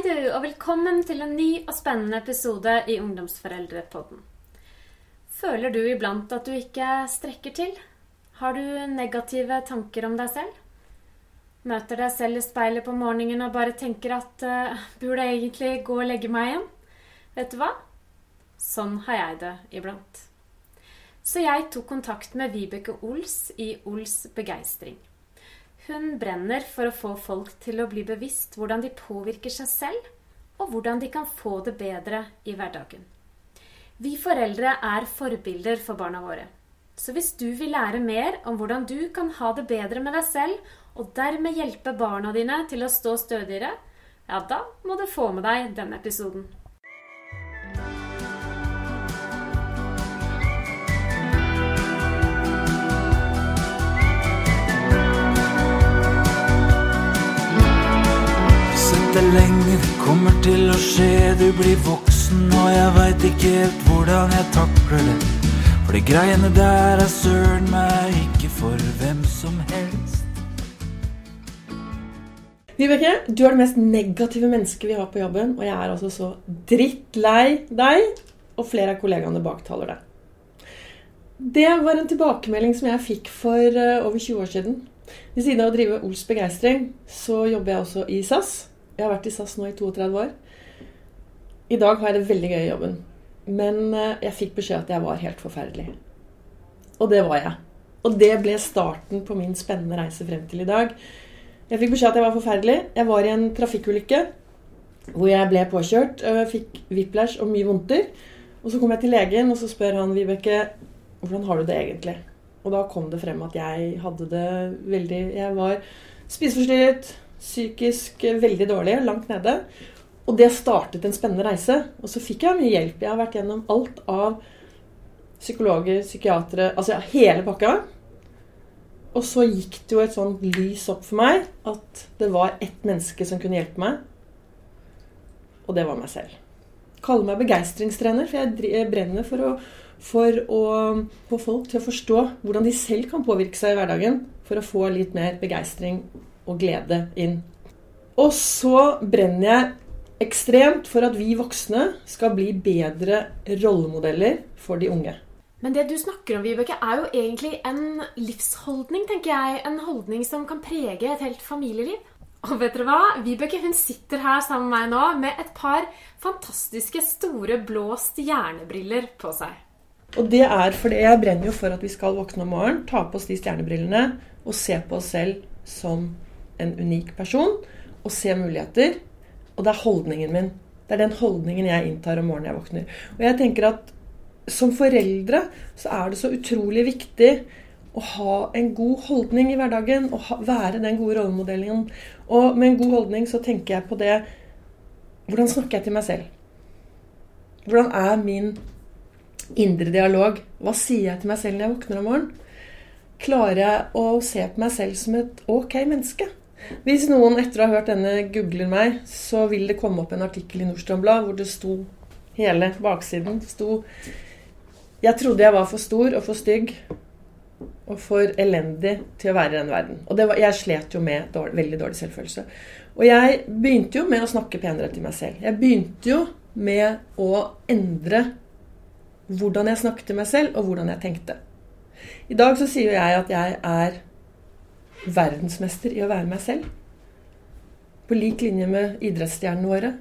Hei du, og velkommen til en ny og spennende episode i Ungdomsforeldrepodden. Føler du iblant at du ikke strekker til? Har du negative tanker om deg selv? Møter deg selv i speilet på morgenen og bare tenker at uh, burde jeg egentlig gå og legge meg igjen? Vet du hva? Sånn har jeg det iblant. Så jeg tok kontakt med Vibeke Ols i Ols Begeistring. Hun brenner for å få folk til å bli bevisst hvordan de påvirker seg selv, og hvordan de kan få det bedre i hverdagen. Vi foreldre er forbilder for barna våre. Så hvis du vil lære mer om hvordan du kan ha det bedre med deg selv, og dermed hjelpe barna dine til å stå stødigere, ja, da må du få med deg denne episoden. Sett deg lenge, kommer til å skje. Du blir voksen, og jeg veit ikke helt hvordan jeg takler det. For de greiene der er søren meg ikke for hvem som helst. Vibeke, du er det mest negative mennesket vi har på jobben, og jeg er altså så drittlei deg, og flere av kollegaene baktaler deg. Det var en tilbakemelding som jeg fikk for eh, over 20 år siden. Ved siden av å drive Ols Begeistring, så jobber jeg også i SAS. Jeg har vært i SAS nå i 32 år. I dag har jeg det veldig gøy i jobben. Men eh, jeg fikk beskjed at jeg var helt forferdelig. Og det var jeg. Og det ble starten på min spennende reise frem til i dag. Jeg fikk beskjed at jeg var forferdelig. Jeg var i en trafikkulykke hvor jeg ble påkjørt. Jeg Fikk whiplash og mye vondter. Og så kom jeg til legen, og så spør han Vibeke hvordan har du det egentlig. Og da kom det frem at jeg hadde det veldig Jeg var spiseforstyrret, psykisk veldig dårlig, langt nede. Og det startet en spennende reise. Og så fikk jeg mye hjelp. Jeg har vært gjennom alt av psykologer, psykiatere Altså hele pakka. Og så gikk det jo et sånt lys opp for meg at det var ett menneske som kunne hjelpe meg. Og det var meg selv. Kaller meg begeistringstrener, for jeg brenner for å, for å få folk til å forstå hvordan de selv kan påvirke seg i hverdagen for å få litt mer begeistring og glede inn. Og så brenner jeg ekstremt for at vi voksne skal bli bedre rollemodeller for de unge. Men det du snakker om, Vibeke, er jo egentlig en livsholdning, tenker jeg. En holdning som kan prege et helt familieliv. Og vet dere hva? Vibeke hun sitter her sammen med meg nå med et par fantastiske store blå stjernebriller på seg. Og det er fordi jeg brenner jo for at vi skal våkne om morgenen, ta på oss de stjernebrillene og se på oss selv som en unik person. Og se muligheter. Og det er holdningen min. Det er den holdningen jeg inntar om morgenen jeg våkner. Og jeg tenker at som foreldre så er det så utrolig viktig å ha en god holdning i hverdagen. Og ha, være den gode rollemodellen. Og med en god holdning så tenker jeg på det Hvordan snakker jeg til meg selv? Hvordan er min indre dialog. Hva sier jeg til meg selv når jeg våkner om morgenen? Klarer jeg å se på meg selv som et ok menneske? Hvis noen etter å ha hørt denne googler meg, så vil det komme opp en artikkel i Nordstrand Blad hvor det sto hele baksiden sto Jeg trodde jeg var for stor og for stygg og for elendig til å være i denne verden. Og var, jeg slet jo med dårlig, veldig dårlig selvfølelse. Og jeg begynte jo med å snakke penere til meg selv. Jeg begynte jo med å endre hvordan jeg snakket til meg selv, og hvordan jeg tenkte. I dag så sier jeg at jeg er verdensmester i å være meg selv. På lik linje med idrettsstjernene våre.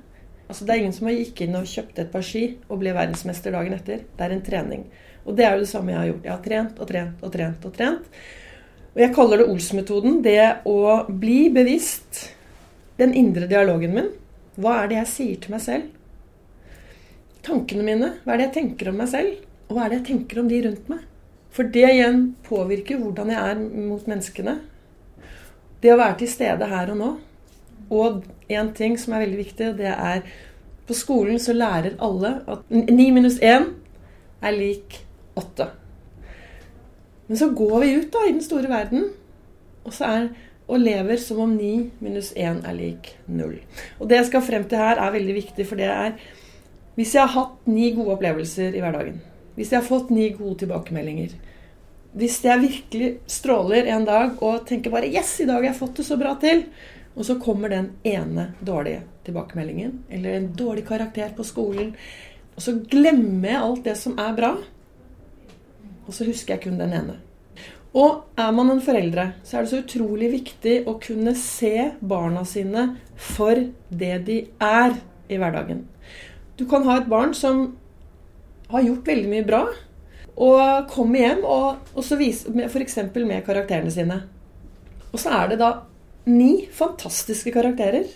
Altså, det er ingen som har gikk inn og kjøpt et par ski og ble verdensmester dagen etter. Det er en trening. Og det er jo det samme jeg har gjort. Jeg har trent og trent og trent og trent. Og jeg kaller det Ols-metoden. Det å bli bevisst den indre dialogen min. Hva er det jeg sier til meg selv? Tankene mine. Hva er det jeg tenker om meg selv? Og hva er det jeg tenker om de rundt meg? For det igjen påvirker hvordan jeg er mot menneskene. Det å være til stede her og nå. Og en ting som er veldig viktig, det er På skolen så lærer alle at 9 minus 1 er lik 8. Men så går vi ut da i den store verden og, er, og lever som om 9 minus 1 er lik 0. Og det jeg skal frem til her, er veldig viktig, for det er Hvis jeg har hatt ni gode opplevelser i hverdagen, hvis jeg har fått ni gode tilbakemeldinger, hvis jeg virkelig stråler en dag og tenker bare 'Yes, i dag har jeg fått det så bra til', Og så kommer den ene dårlige tilbakemeldingen, eller en dårlig karakter på skolen. Og så glemmer jeg alt det som er bra, og så husker jeg kun den ene. Og er man en foreldre, så er det så utrolig viktig å kunne se barna sine for det de er i hverdagen. Du kan ha et barn som har gjort veldig mye bra, og kommer hjem og, og så viser f.eks. med karakterene sine. Og så er det da ni fantastiske karakterer.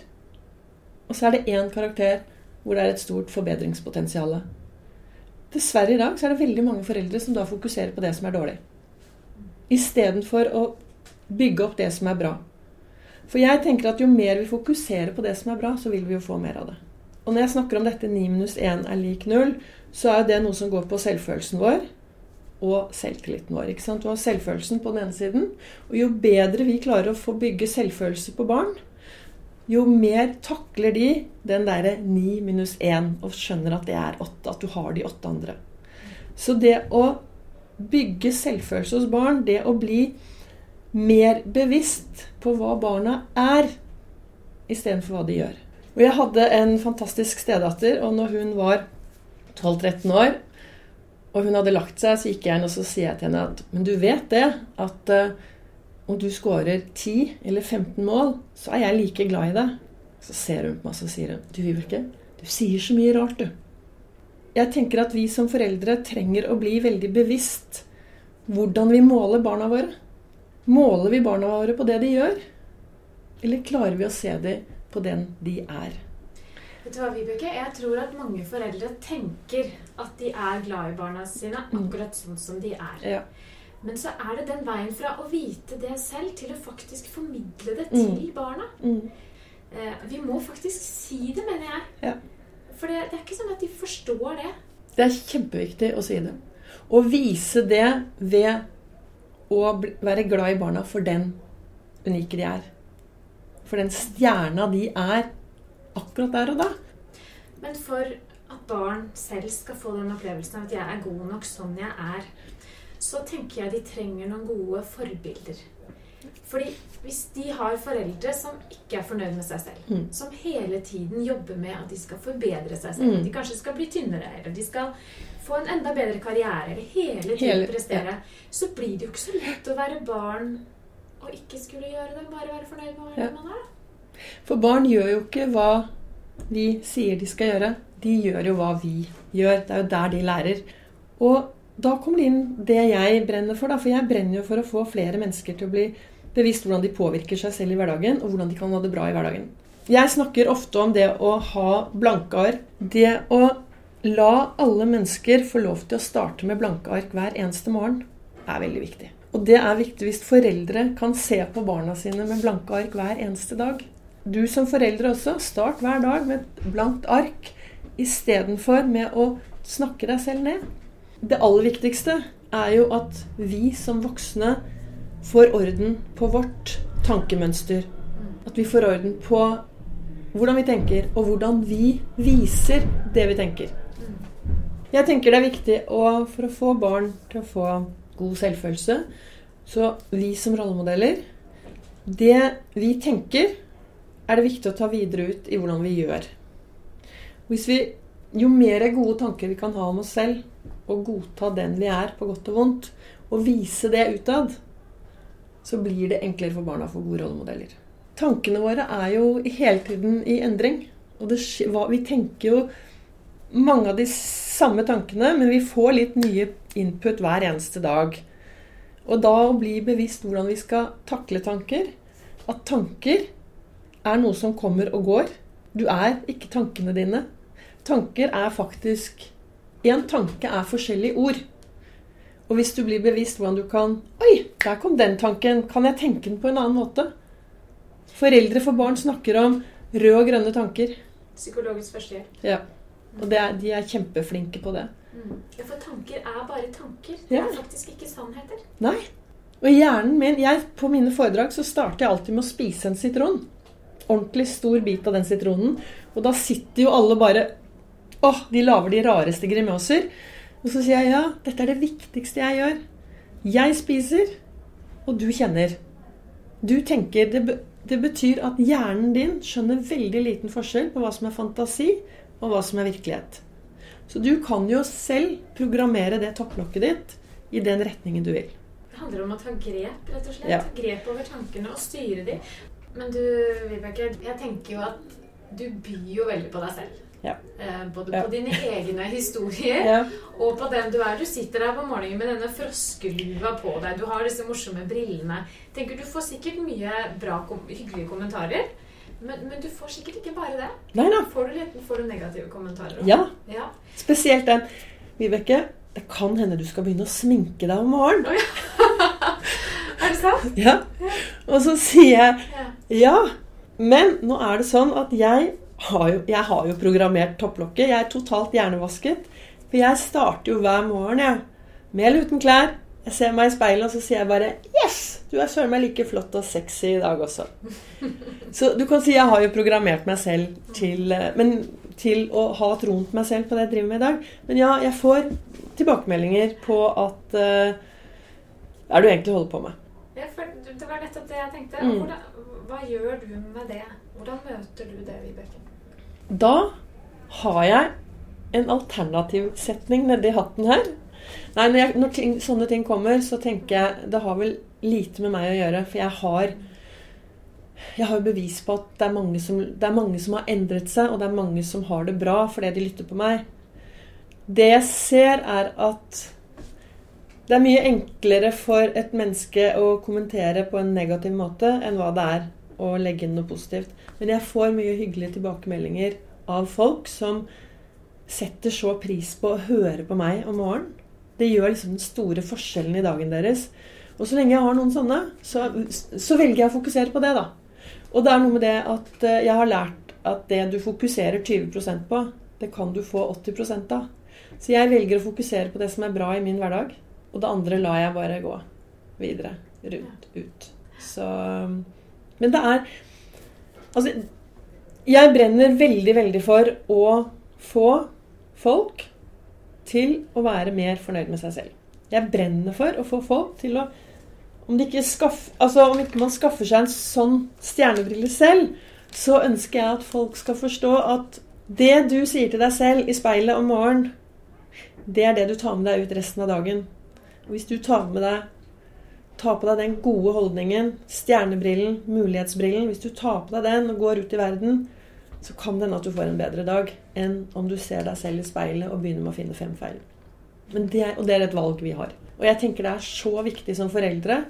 Og så er det én karakter hvor det er et stort forbedringspotensial. Dessverre i dag så er det veldig mange foreldre som da fokuserer på det som er dårlig. Istedenfor å bygge opp det som er bra. For jeg tenker at jo mer vi fokuserer på det som er bra, så vil vi jo få mer av det. Og når jeg snakker om dette 9 minus 1 er lik 0, så er det noe som går på selvfølelsen vår og selvtilliten vår. ikke sant? Du har selvfølelsen på den ene siden. Og jo bedre vi klarer å få bygge selvfølelse på barn, jo mer takler de den derre 9 minus 1 og skjønner at det er 8, at du har de åtte andre. Så det å bygge selvfølelse hos barn, det å bli mer bevisst på hva barna er, istedenfor hva de gjør. Og Jeg hadde en fantastisk stedatter, og når hun var 12-13 år, og hun hadde lagt seg, så gikk jeg inn og så sier jeg til henne at Men du vet det, at uh, om du scorer 10 eller 15 mål, så er jeg like glad i deg. Så ser hun på meg og sier hun, du Vibeke, du sier så mye rart, du. Jeg tenker at vi som foreldre trenger å bli veldig bevisst hvordan vi måler barna våre. Måler vi barna våre på det de gjør, eller klarer vi å se dem på den de er? Vet du hva, Vibeke? Jeg tror at mange foreldre tenker at de er glad i barna sine Mm. akkurat sånn som de er. Ja. Men så er det den veien fra å vite det selv til å faktisk formidle det Mm. til barna. Mm. Eh, vi må faktisk si det, mener jeg. Ja. For det, det er ikke sånn at de forstår det. Det er kjempeviktig å si det. Å vise det ved å være glad i barna for den unike de er. For den stjerna de er akkurat der og da. Men for barn selv skal få den opplevelsen av at jeg er god nok sånn jeg er, så tenker jeg de trenger noen gode forbilder. Fordi hvis de har foreldre som ikke er fornøyd med seg selv, Mm. som hele tiden jobber med at de skal forbedre seg selv, Mm. at de kanskje skal bli tynnere, eller de skal få en enda bedre karriere, eller hele tiden Hele- prestere, så blir det jo ikke så lett å være barn og ikke skulle gjøre det, bare være fornøyd med Ja. man er. For barn gjør jo ikke hva vi sier de skal gjøre. De gjør jo hva vi gjør. Det er jo der de lærer. Og da kommer det inn det jeg brenner for. Da. For jeg brenner jo for å få flere mennesker til å bli bevisst hvordan de påvirker seg selv i hverdagen, og hvordan de kan ha det bra i hverdagen. Jeg snakker ofte om det å ha blanke ark. Det å la alle mennesker få lov til å starte med blanke ark hver eneste morgen, er veldig viktig. Og det er viktig hvis foreldre kan se på barna sine med blanke ark hver eneste dag. Du som foreldre også, start hver dag med et blankt ark istedenfor med å snakke deg selv ned. Det aller viktigste er jo at vi som voksne får orden på vårt tankemønster. At vi får orden på hvordan vi tenker, og hvordan vi viser det vi tenker. Jeg tenker det er viktig å, for å få barn til å få god selvfølelse, så vi som rollemodeller Det vi tenker, er det viktig å ta videre ut i hvordan vi gjør. Vi, jo mer gode tanker vi kan ha om oss selv, og godta den vi er, på godt og vondt, og vise det utad, så blir det enklere for barna å få gode rollemodeller. Tankene våre er jo hele tiden i endring. Og det, vi tenker jo mange av de samme tankene, men vi får litt nye input hver eneste dag. Og da å bli bevisst hvordan vi skal takle tanker. At tanker er noe som kommer og går. Du er ikke tankene dine. Tanker er faktisk En tanke er forskjellige ord. Og hvis du blir bevisst hvordan du kan Oi, der kom den tanken. Kan jeg tenke den på en annen måte? Foreldre for barn snakker om røde og grønne tanker. Psykologisk førstehjelp. Ja. Og det er, de er kjempeflinke på det. Mm. Ja, for tanker er bare tanker. Det Ja. er faktisk ikke sannheter. Nei. Og hjernen min jeg, På mine foredrag så starter jeg alltid med å spise en sitron. Ordentlig stor bit av den sitronen. Og da sitter jo alle bare Åh, de lager de rareste grimaser. Og så sier jeg ja, dette er det viktigste jeg gjør. Jeg spiser, og du kjenner. Du tenker det, be- Det betyr at hjernen din skjønner veldig liten forskjell på hva som er fantasi, og hva som er virkelighet. Så du kan jo selv programmere det topplokket ditt i den retningen du vil. Det handler om å ta grep, rett og slett. Ja. Ta grep over tankene og styre de. Men du, Vibeke, jeg tenker jo at du byr jo veldig på deg selv. Ja. Både både Ja. på dine egne historier Ja. og på den du er. Du sitter der på morgenen med denne froskelua på deg. Du har disse morsomme brillene. Tenker Du får sikkert mye bra, hyggelige kommentarer. Men, men du får sikkert ikke bare det. Nei nei. Får du, litt, får du negative kommentarer? Ja. ja. Spesielt den. Vibeke, det kan hende du skal begynne å sminke deg om morgenen. Er det sant? Ja. Og så sier jeg Ja. ja, men nå er det sånn at jeg har jo, jeg har jo programmert topplokket. Jeg er totalt hjernevasket. For jeg starter jo hver morgen, jeg. Med eller uten klær. Jeg ser meg i speilet, og så sier jeg bare Yes! Du er søren meg like flott og sexy i dag også. Så du kan si jeg har jo programmert meg selv til, eh, men, til å ha troen på meg selv på det jeg driver med i dag. Men ja, jeg får tilbakemeldinger på at uh, er det du egentlig holder på med? Det var nettopp det jeg tenkte. Mm. Hvordan, hva gjør du med det? Hvordan møter du det, Vibeke? Da har jeg en alternativsetning nedi hatten her. Nei, når, jeg, når ting, sånne ting kommer, så tenker jeg det har vel lite med meg å gjøre. For jeg har jeg har bevis på at det er, mange som, det er mange som har endret seg, og det er mange som har det bra fordi de lytter på meg. Det jeg ser, er at det er mye enklere for et menneske å kommentere på en negativ måte enn hva det er å legge inn noe positivt. Men jeg får mye hyggelige tilbakemeldinger av folk som setter så pris på å høre på meg om morgenen. Det gjør liksom den store forskjellen i dagen deres. Og så lenge jeg har noen sånne, så, så velger jeg å fokusere på det, da. Og det er noe med det at eh, jeg har lært at det du fokuserer 20% på, det kan du få 80 av. Så jeg velger å fokusere på det som er bra i min hverdag. Og det andre lar jeg bare gå videre. Rundt, ut. Så Men det er Altså, jeg brenner veldig, veldig for å få folk til å være mer fornøyd med seg selv. Jeg brenner for å få folk til å Om, ikke, skaff, altså, om ikke man skaffer seg en sånn stjernebrille selv, så ønsker jeg at folk skal forstå at det du sier til deg selv i speilet om morgenen, det er det du tar med deg ut resten av dagen. Hvis du tar med deg tar på deg den gode holdningen, stjernebrillen, mulighetsbrillen Hvis du tar på deg den og går ut i verden, så kan det hende at du får en bedre dag enn om du ser deg selv i speilet og begynner med å finne fem feil. Det, og det er et valg vi har. Og jeg tenker det er så viktig som foreldre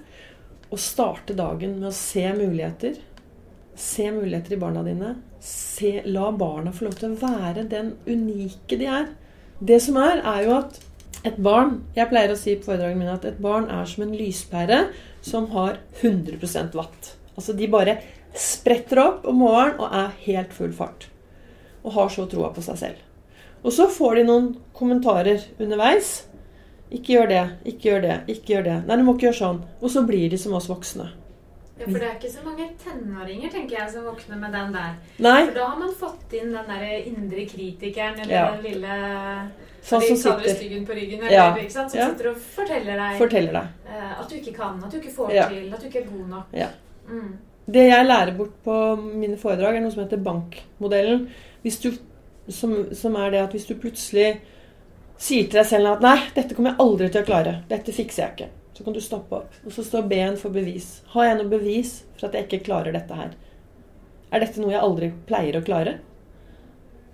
å starte dagen med å se muligheter. Se muligheter i barna dine. Se, la barna få lov til å være den unike de er. Det som er, er jo at et barn Jeg pleier å si på foredragene mine at et barn er som en lyspære som har 100% watt. Altså de bare spretter opp om morgenen og er helt full fart. Og har så troa på seg selv. Og så får de noen kommentarer underveis. Ikke gjør det, ikke gjør det, ikke gjør det. Nei, du må ikke gjøre sånn. Og så blir de som oss voksne. Ja, For det er ikke så mange tenåringer tenker jeg, som våkner med den der. Nei, For da har man fått inn den der indre kritikeren, eller Ja. den lille sånn som sitter styggen på ryggen, eller, Ja. ikke sant? som Ja. sitter og forteller deg forteller deg. Uh, at du ikke kan, at du ikke får Ja. til, at du ikke er god nok. Ja. Mm. Det jeg lærer bort på mine foredrag, er noe som heter bankmodellen. Hvis du, som, som er det at hvis du plutselig sier til deg selv at 'nei, dette kommer jeg aldri til å klare', 'dette fikser jeg ikke', så kan du stoppe opp. Og så står B-en for bevis. Har jeg noe bevis for at jeg ikke klarer dette her? Er dette noe jeg aldri pleier å klare?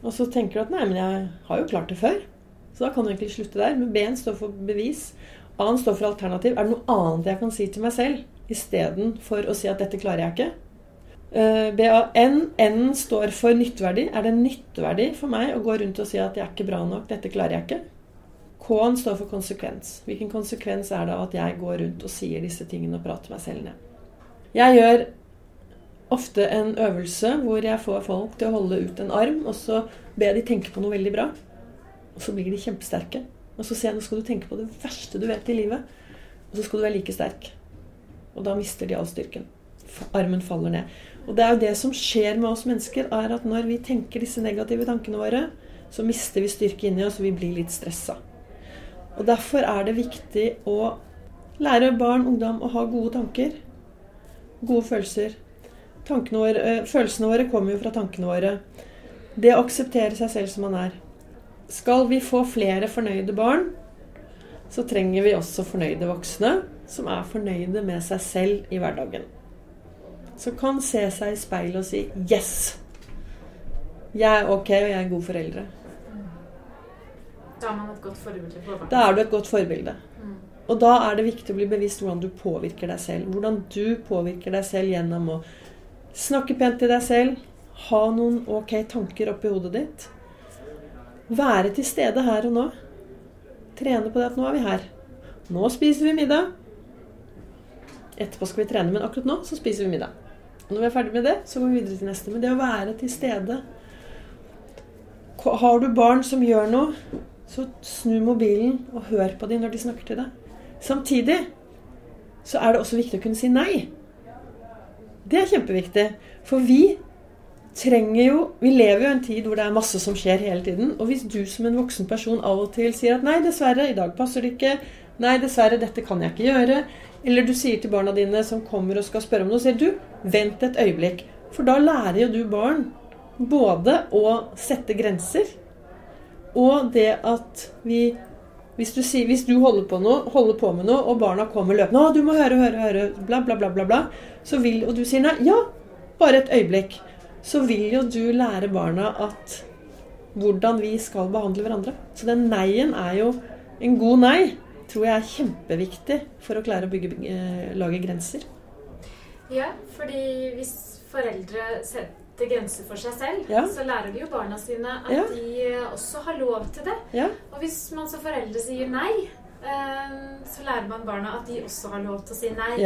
Og så tenker du at 'nei, men jeg har jo klart det før'. Så da kan du egentlig slutte der. Men B-en står for bevis. A-en står for alternativ. Er det noe annet jeg kan si til meg selv istedenfor å si at 'dette klarer jeg ikke'? Eh, BAN. N står for nytteverdi. Er det nytteverdi for meg å gå rundt og si at jeg er ikke bra nok, dette klarer jeg ikke? K-en står for konsekvens. Hvilken konsekvens er det av at jeg går rundt og sier disse tingene og prater meg selv ned? Jeg gjør ofte en øvelse hvor jeg får folk til å holde ut en arm, og så ber jeg de tenke på noe veldig bra. Og så blir de kjempesterke. Og så sier jeg nå skal du tenke på det verste du vet i livet, og så skal du være like sterk. Og da mister de all styrken. Armen faller ned. Og det er jo det som skjer med oss mennesker, er at når vi tenker disse negative tankene våre, så mister vi styrke inni oss, og vi blir litt stressa. Og derfor er det viktig å lære barn, ungdom, å ha gode tanker. Gode følelser. Våre, eh, følelsene våre kommer jo fra tankene våre. Det å akseptere seg selv som man er. Skal vi få flere fornøyde barn, så trenger vi også fornøyde voksne som er fornøyde med seg selv i hverdagen. Som kan se seg i speilet og si 'yes'. Jeg er ok, og jeg er en god foreldre. Da er man et godt forbilde for barn. Da er du et godt forbilde. Mm. Og da er det viktig å bli bevisst hvordan du påvirker deg selv. Hvordan du påvirker deg selv gjennom å snakke pent til deg selv, ha noen ok tanker oppi hodet ditt. Være til stede her og nå. Trene på det at nå er vi her. Nå spiser vi middag. Etterpå skal vi trene, men akkurat nå så spiser vi middag. Og når vi er ferdig med det, så går vi videre til neste. Men det å være til stede Har du barn som gjør noe, så snu mobilen og hør på dem når de snakker til deg. Samtidig så er det også viktig å kunne si nei. Det er kjempeviktig. For vi trenger jo Vi lever jo i en tid hvor det er masse som skjer hele tiden. Og hvis du som en voksen person av og til sier at 'nei, dessverre, i dag passer det ikke', 'nei, dessverre, dette kan jeg ikke gjøre', eller du sier til barna dine som kommer og skal spørre om noe, sier du 'vent et øyeblikk'. For da lærer jo du barn både å sette grenser og det at vi hvis du, sier, hvis du holder, på noe, holder på med noe, og barna kommer løpende 'Å, du må høre, høre, høre', bla, bla, bla, bla, bla, så vil, og du sier nei, ja, bare et øyeblikk, så vil jo du lære barna at hvordan vi skal behandle hverandre. Så den nei-en er jo En god nei tror jeg er kjempeviktig for å klare å bygge, eh, lage grenser. Ja, fordi hvis foreldre setter grenser for seg selv, Ja. så lærer de jo barna sine at Ja. de også har lov til det. Ja, Og hvis man som foreldre sier nei, eh, så lærer man barna at de også har lov til å si nei.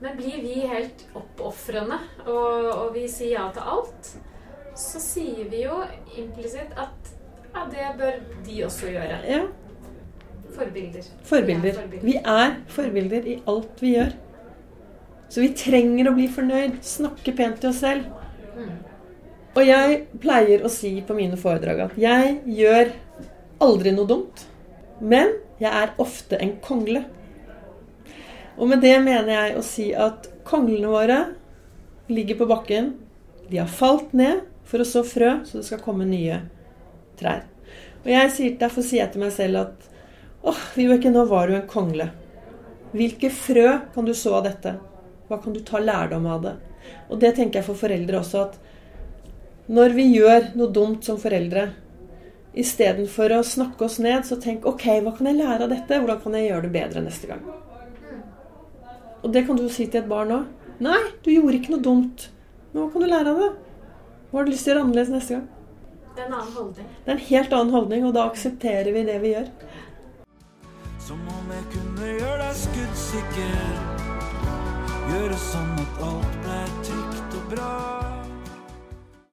Men blir vi helt oppofrende, og, og vi sier ja til alt, så sier vi jo implisitt at ja, det bør de også gjøre. ja. Forbilder. Forbilder. Vi er forbilder. Vi er forbilder i alt vi gjør. Så vi trenger å bli fornøyd, snakke pent til oss selv. Mm. Og jeg pleier å si på mine foredrag at jeg gjør aldri noe dumt, men jeg er ofte en kongle. Og med det mener jeg å si at konglene våre ligger på bakken. De har falt ned for å så frø, så det skal komme nye trær. Og jeg sier, derfor sier jeg til meg selv at åh, Vibeke, nå var du en kongle. Hvilke frø kan du så av dette? Hva kan du ta lærdom av det? Og det tenker jeg for foreldre også, at når vi gjør noe dumt som foreldre, istedenfor å snakke oss ned, så tenk ok, hva kan jeg lære av dette? Hvordan kan jeg gjøre det bedre neste gang? Og det kan du jo si til et barn òg. Nei, du gjorde ikke noe dumt. Men hva kan du lære av det? Hva har du lyst til å gjøre annerledes neste gang? Det er en annen holdning. Det er en helt annen holdning, og da aksepterer vi det vi gjør. Som om jeg kunne gjøre deg skuddsikker. Gjøre sånn at alt ble trygt og bra.